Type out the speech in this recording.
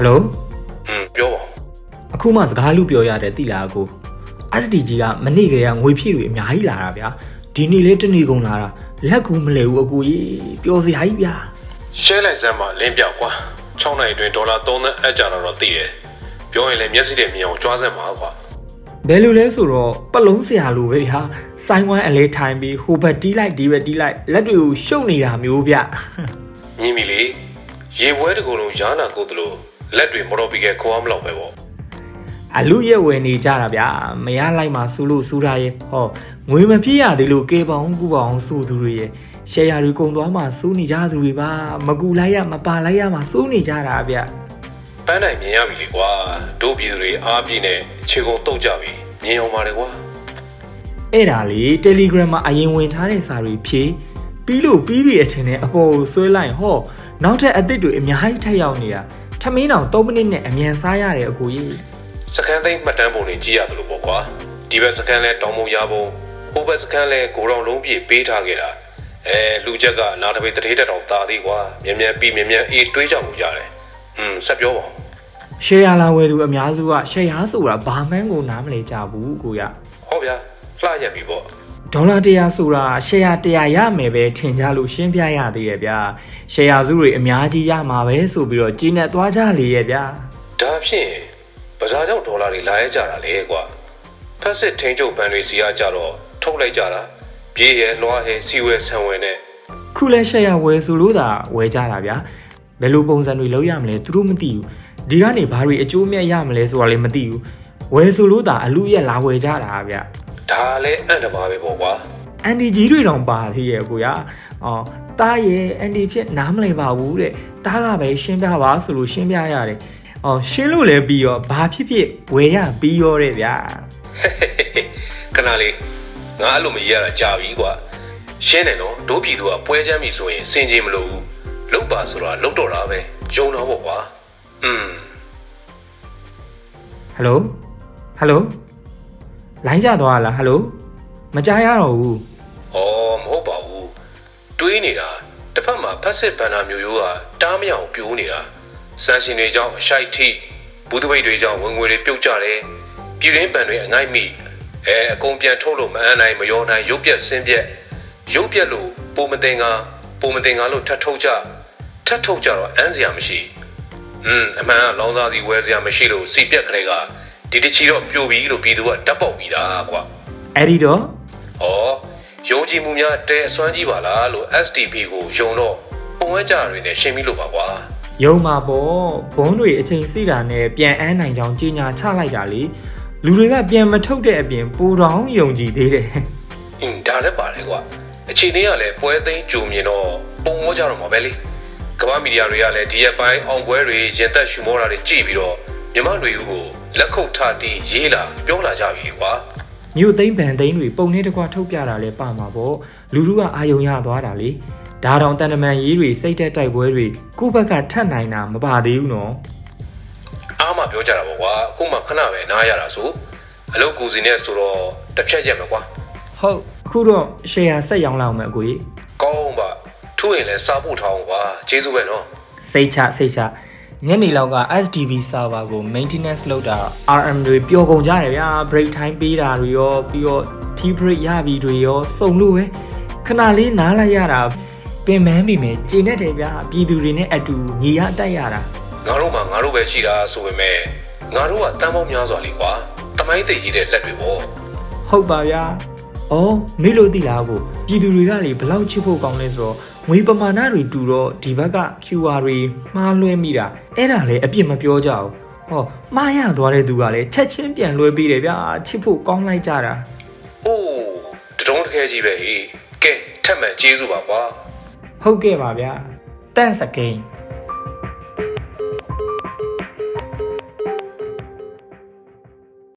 ဟယ်လိုอืมပြောပါအခုမှစကားလူပြောရတယ်တိလားကို SDG ကမနေ့ကလေးကငွေဖြည့်တွေအများကြီးလာတာဗျာဒီနေ့လေးတနေ့ကုန်လာတာလက်ကူမလဲဘူးအကူကြီးပျော်စရာကြီးဗျာရှဲလိုက်စမ်းမလင်းပြောက်ကွာ6နိုင်အတွင်းဒေါ်လာ3သန်းအပ်ကြတော့သိတယ်ပြောရင်လည်းမျက်စိနဲ့မြင်အောင်ကြွားစမ်းပါကွာဘယ်လိုလဲဆိုတော့ပလုံးစရာလိုပဲဗျာစိုင်းဝမ်းအလဲထိုင်ပြီးဟိုဘက်တီးလိုက်ဒီဘက်တီးလိုက်လက်တွေကိုရှုပ်နေတာမျိုးဗျမြင်ပြီလေရေပွဲတစ်ခုလုံးရားနာကိုတလို့ လက်တွေမတော်ပြီးခဲ့ခေါ်အောင်မလောက်ပဲပေါ့အလူရဲ့ဝယ်နေကြတာဗျာမရလိုက်မှစူးလို့စူးတာရဲ့ဟောငွေမပြည့်ရသေးလို့ကေပေါင်းကူပေါင်းစူးသူတွေရဲ့ရှယ်ယာတွေကုန်သွားမှစူးနေကြသူတွေပါမကူလိုက်ရမပါလိုက်ရမှစူးနေကြတာဗျပန်းနိုင်မြင်ရပြီလေကွာတို့ပြည်သူတွေအားပြည့်နဲ့ခြေကုန်တုတ်ကြပြီမြင်အောင်ပါလေကွာအဲ့ဒါလေ Telegram မှာအရင်ဝင်ထားတဲ့စာတွေဖြည့်ပြီးလို့ပြီးပြီအထင်နဲ့အပေါ်ကိုဆွဲလိုက်ဟောနောက်ထပ်အသစ်တွေအများကြီးထပ်ရောက်နေတာ ထမင်းတောင်3မိနစ်နဲ့အမြန်စားရတယ်အကူကြီးစကန်သိမ်းမှတ်တမ်းပုံတွေကြည့်ရတယ်လို့ပေါ့ကွာဒီဘက်စကန်လဲတောင်မုံရပုံဟိုဘက်စကန်လဲကိုရောင်လုံးပြည့်ပေးထားခဲ့တာအဲလူချက်ကနာတပိတ်တထေးတက်တော်တာသေးကွာမြန်မြန်ပြီးမြန်မြန်အေးတွေးကြမှုရတယ်อืมဆက်ပြောပါဦးရှယ်ယာလာဝယ်သူအများစုကရှယ်ယာဆိုတာဘာမှန်းကိုနားမလည်ကြဘူးကိုရဟောဗျာလှရက်ပြီပေါ့ ဒေါ်လာ100ဆိုတာရှယ်ယာ100ရမယ်ပဲထင်ကြလို့ရှင်းပြရသေးတယ်ဗျာရှယ်ယာစုတွေအများကြီးရမှာပဲဆိုပြီးတော့ကြီးနဲ့သွားကြလေရဲ့ဗျာဒါဖြင့်ပဇာကြောင့်ဒေါ်လာတွေလာရကြတာလေကွာဖက်စစ်ထင်းချုပ်ဘဏ်တွေစီအားကြတော့ထုတ်လိုက်ကြတာပြေးရဲလွှားဟဲစီဝဲဆံဝဲနဲ့ခုလဲရှယ်ယာဝယ်ဆိုလို့သာဝယ်ကြတာဗျာဘယ်လိုပုံစံတွေလုပ်ရမလဲသူတို့မသိဘူးဒီကနေဘာတွေအကျိုးမြတ်ရမလဲဆိုတာလည်းမသိဘူးဝယ်ဆိုလို့သာအလူရက်လာဝယ်ကြတာဗျာ ဒါလည်းအံ့တပါပဲပေါ့ကွာအန်ဒီကြီးတွေတောင်ပါသေးရဲ့ကိုရအော်တားရဲ့အန်ဒီဖြစ်နားမလည်ပါဘူးတဲ့တားကပဲရှင်းပြပါဆိုလို့ရှင်းပြရတယ်အော်ရှင်းလို့လည်းပြီးရောဘာဖြစ်ဖြစ်ဝယ်ရပြီးရောတဲ့ဗျာခဏလေးငါအဲ့လိုမရတာကြာပြီကွာရှင်းတယ်နော်ဒိုးပြည်သူကပွဲချမ်းပြီဆိုရင်စင်ကြီးမလို့ဘူးလုတ်ပါဆိုတာလုတ်တော့တာပဲယုံတော့ပေါ့ကွာอืมဟယ်လိုဟယ်လို လိုင်းကြသွားလားဟယ်လိုမကြားရတော့ဘူးဩမဟုတ်ပါဘူးတွေးနေတာတစ်ဖက်မှာဖက်စစ်ဘန်နာမျိုးရိုးကတားမရအောင်ပြိုးနေတာစန်ရှင်တွေကြောင့်အရှိုက်ထိဘူးတပိတ်တွေကြောင့်ဝင်ငွေတွေပြုတ်ကြတယ်ပြည်ရင်းပန်တွေအငိုက်မိအဲအကုန်ပြန်ထုတ်လို့မအမ်းနိုင်မယောနိုင်ရုပ်ပြက်ဆင်းပြက်ရုပ်ပြက်လို့ပုံမတင်ကပုံမတင်ကလို့ထတ်ထုတ်ကြထတ်ထုတ်ကြတော့အမ်းစရာမရှိอืมအမှန်ကလောင်စာစီဝယ်စရာမရှိလို့စီပြက်ကလေးက ဒီတချီတော့ပြိုပြီလို့ပြည်သူကတပ်ပေါက်ပြီးတာကွာအဲ့ဒီတော့။ဩယုံကြည်မှုများတဲအစွမ်းကြီးပါလားလို့ STP ကိုယုံတော့ပုံဝဲကြတွေနဲ့ရှင်းပြီးလို့ပါကွာယုံမှာပေါ့ဘုံတွေအချိန်စီတာနဲ့ပြန်အန်းနိုင်ကြောင်းကြီးညာချလိုက်တာလေလူတွေကပြန်မထုတ်တဲ့အပြင်ပူတောင်ယုံကြည်သေးတယ်။အင်းဒါလည်းပါတယ်ကွာ။အခြေအနေကလည်းပွဲသိမ်းကြုံမြင်တော့ပုံဝဲကြတော့မှာပဲလေ။ကမ္ဘာမီဒီယာတွေကလည်းဒီရက်ပိုင်းအောင်ပွဲတွေရင်သက်ရှူမောတာတွေကြည့်ပြီးတော့မြမတွေဦးကို လက်ခုပ်ထားတီးရေးလာပြောလာကြပြီကွာမြို့သိမ်းဗန်သိမ်းတွေပုံနဲ့တကွထုတ်ပြတာလဲပါမှာပေါ့လူလူကအာယုံရသွားတာလေဒါတောင်တန်တမန်ရေးတွေစိတ်တက်တိုက်ပွဲတွေကိုယ့်ဘက်ကထတ်နိုင်တာမပါသေးဘူးနော်။အားမပြောကြတာပေါ့ကွာ။အခုမှခဏပဲနားရတာဆို။အလုပ်ကူစီနဲ့ဆိုတော့တစ်ဖြတ်ရက်မယ်ကွာဟုတ်အခုတော့ရှယ်ယာဆက်ရောင်းလောက်မယ်အကိုကြီး။ကောင်းပါ။ထူးရင်လည်းစားဖို့ထားအောင်ကွာ။ကျေးဇူးပဲနော်။စိတ်ချစိတ်ချ ညနေလောက်က SDB server ကို maintenance လုပ်တာ RM တွေပျော်ကုန်ကြတယ်ဗျာ break time ပေးတာတွေရောပြီးတော့ tea break ရပြီတွေရောစုံလို့ပဲခဏလေးနားလိုက်ရတာပင်မန်းပြီမယ်ကျင်နေတယ်ဗျာပြည်သူတွေနဲ့အတူညီရတိုက်ရတာငါတို့မှငါတို့ပဲရှိတာဆိုပေမဲ့ငါတို့ကတန်ပေါင်းများစွာလीကွာတမိုင်းသိရေးတဲ့လက်တွေပေါ့ဟုတ်ပါဗျာ။အော်မေလို့သိလားကိုပြည်သူတွေကလေဘလောက်ချစ်ဖို့ကောင်းလဲဆိုတော့ ငွေပမာဏတွေတူတော့ဒီဘက်က QR တွေမှားလွှဲမိတာအဲ့ဒါလေအပြစ်မပြောကြဘူး။ဟောမှားရသွားတဲ့သူကလည်းချက်ချင်းပြန်လွှဲပေးတယ်ဗျာချစ်ဖို့ကောင်းလိုက်ကြတာအိုးတတုံးတခဲကြီးပဲဟေးကဲထက်မှန်ကျေးဇူးပါကွာ။ဟုတ်ကဲ့ပါဗျာ။ Thanks again